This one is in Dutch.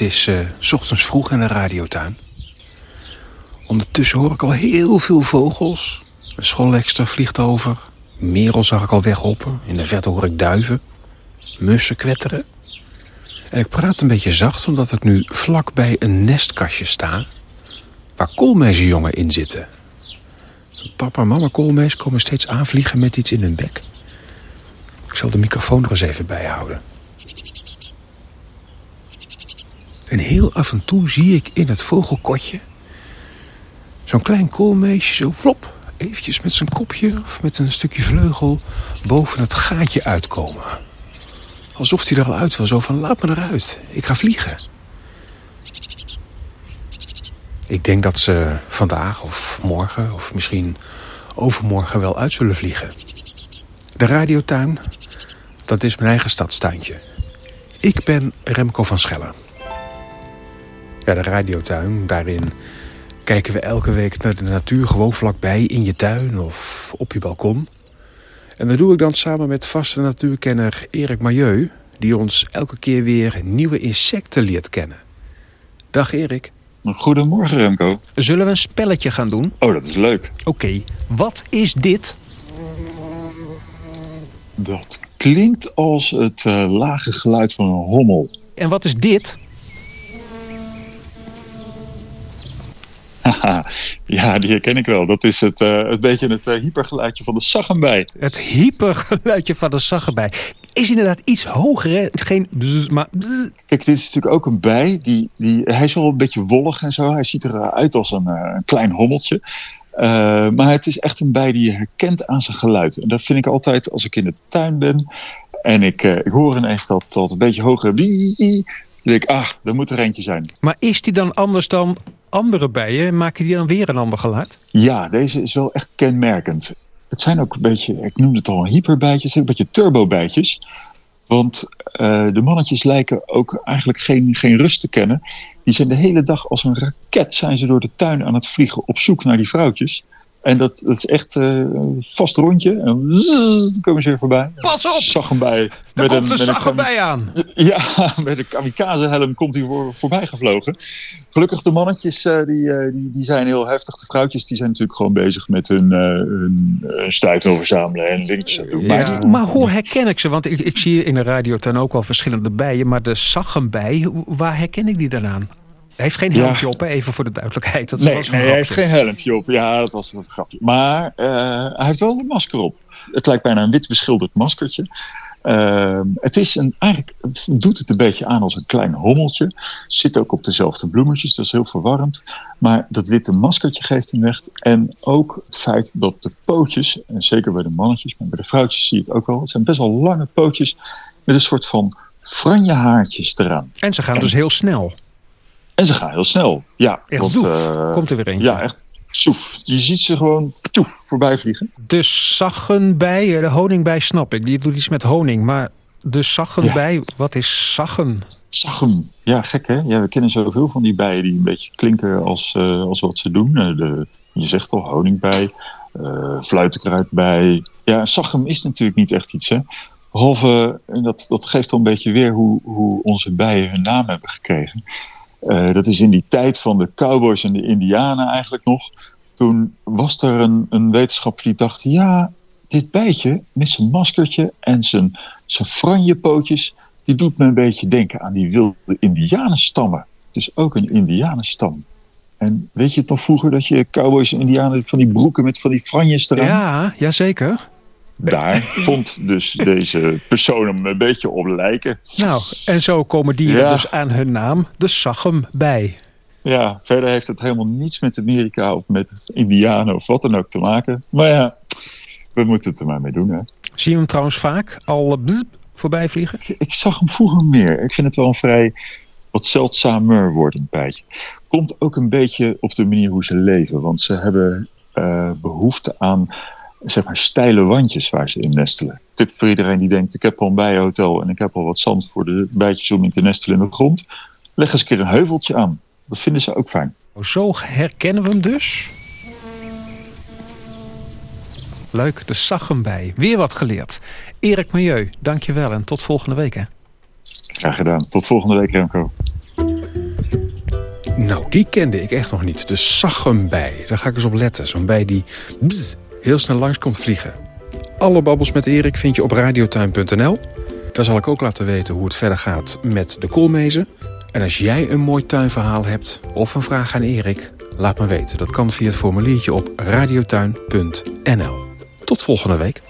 Het is eh, s ochtends vroeg in de radiotuin. Ondertussen hoor ik al heel veel vogels. Een schollekster vliegt over. Merel zag ik al weghoppen. In de verte hoor ik duiven. Mussen kwetteren. En ik praat een beetje zacht omdat ik nu vlak bij een nestkastje sta... waar koolmezenjongen in zitten. Papa en mama koolmees komen steeds aanvliegen met iets in hun bek. Ik zal de microfoon er eens even bij houden. En heel af en toe zie ik in het vogelkotje... zo'n klein koolmeesje zo flop... eventjes met zijn kopje of met een stukje vleugel... boven het gaatje uitkomen. Alsof hij er al uit wil, zo van laat me eruit. Ik ga vliegen. Ik denk dat ze vandaag of morgen of misschien overmorgen wel uit zullen vliegen. De radiotuin, dat is mijn eigen stadstuintje. Ik ben Remco van Schellen. Ja, de radiotuin, daarin kijken we elke week naar de natuur gewoon vlakbij in je tuin of op je balkon. En dat doe ik dan samen met vaste natuurkenner Erik Majeu, die ons elke keer weer nieuwe insecten leert kennen. Dag Erik. Goedemorgen Remco. Zullen we een spelletje gaan doen? Oh, dat is leuk. Oké, wat is dit? Dat klinkt als het uh, lage geluid van een hommel. En wat is dit? Ja, die herken ik wel. Dat is het, uh, het beetje het uh, hypergeluidje van de saggenbij. Het hypergeluidje van de saggenbij. Is inderdaad iets hoger, hè? Geen bzz, maar bzz. Kijk, dit is natuurlijk ook een bij. Die, die, hij is wel een beetje wollig en zo. Hij ziet eruit als een, uh, een klein hommeltje. maar het is echt een bij die je herkent aan zijn geluid. En dat vind ik altijd als ik in de tuin ben. En ik, ik hoor ineens dat, dat een beetje hogere... Dan denk ik, ah, er moet er eentje zijn. Maar is die dan anders dan andere bijen? Maken die dan weer een ander geluid? Ja, deze is wel echt kenmerkend. Het zijn ook een beetje, ik noemde het al, hyperbijtjes, een beetje turbobijtjes. Want uh, de mannetjes lijken ook eigenlijk geen, geen rust te kennen. Die zijn de hele dag als een raket zijn ze door de tuin aan het vliegen op zoek naar die vrouwtjes. En dat, dat is echt uh, een vast rondje. En dan komen ze weer voorbij. Pas op! Zag hem bij. Daar komt de zag bij aan. Ja, met een kamikaze helm komt hij voor, voorbij gevlogen. Gelukkig de mannetjes uh, die, uh, die, die zijn heel heftig. De vrouwtjes die zijn natuurlijk gewoon bezig met hun, hun stuitel verzamelen en dingetjes doen. Ja. Maar, maar hoe herken ik ze? Want ik, ik zie in de radiotuin ook wel verschillende bijen. Maar de zaggenbij, waar herken ik die dan aan? Hij heeft geen helmpje ja. op, hè? even voor de duidelijkheid. Dat nee, was nee hij heeft geen helmpje op. Ja, dat was een grapje. Maar uh, hij heeft wel een masker op. Het lijkt bijna een wit beschilderd maskertje. Uh, het is een, eigenlijk het doet het een beetje aan als een klein hommeltje. Zit ook op dezelfde bloemetjes, dat is heel verwarrend. Maar dat witte maskertje geeft hem weg. En ook het feit dat de pootjes, en zeker bij de mannetjes, maar bij de vrouwtjes zie je het ook wel. Het zijn best wel lange pootjes met een soort van franjehaartjes eraan. En ze gaan en, dus heel snel. En ze gaan heel snel. Ja, echt want, uh, Komt er weer eentje. Ja, echt soef. Je ziet ze gewoon toef, voorbij vliegen. De saggenbij, de honingbij snap ik. Die doet iets met honing. Maar de saggenbij, ja. wat is saggen? Saggen, ja gek hè. Ja, we kennen zoveel van die bijen die een beetje klinken als, uh, als wat ze doen. De, je zegt al, honingbij, uh, fluitenkruidbij. Ja, saggen is natuurlijk niet echt iets hè. Behalve, en dat, dat geeft al een beetje weer hoe, hoe onze bijen hun naam hebben gekregen. Uh, dat is in die tijd van de cowboys en de indianen eigenlijk nog. Toen was er een, een wetenschapper die dacht... ja, dit bijtje met zijn maskertje en zijn, zijn franjepootjes... die doet me een beetje denken aan die wilde indianenstammen. Het is ook een indianenstam. En weet je toch vroeger dat je cowboys en indianen... van die broeken met van die franjes eraan... Ja, jazeker. Daar vond dus deze persoon hem een beetje op lijken. Nou, en zo komen die ja. dus aan hun naam, de Sachem, bij. Ja, verder heeft het helemaal niets met Amerika of met Indianen of wat dan ook te maken. Maar ja, we moeten het er maar mee doen, hè. Zie je hem trouwens vaak al bzz, voorbij vliegen? Ik, ik zag hem vroeger meer. Ik vind het wel een vrij wat zeldzamer wordend bijtje. Komt ook een beetje op de manier hoe ze leven. Want ze hebben uh, behoefte aan zeg maar steile wandjes waar ze in nestelen. Tip voor iedereen die denkt, ik heb al een bijenhotel en ik heb al wat zand voor de bijtjes om in te nestelen in de grond. Leg eens een keer een heuveltje aan. Dat vinden ze ook fijn. Zo herkennen we hem dus. Leuk, de bij. Weer wat geleerd. Erik Milieu, dankjewel en tot volgende week. Hè. Graag gedaan. Tot volgende week Remco. Nou, die kende ik echt nog niet. De zaggembij. Daar ga ik eens op letten. Zo'n bij die bzz, heel snel langs komt vliegen. Alle babbels met Erik vind je op radiotuin.nl. Daar zal ik ook laten weten hoe het verder gaat met de koolmezen. En als jij een mooi tuinverhaal hebt of een vraag aan Erik, laat me weten. Dat kan via het formuliertje op radiotuin.nl. Tot volgende week.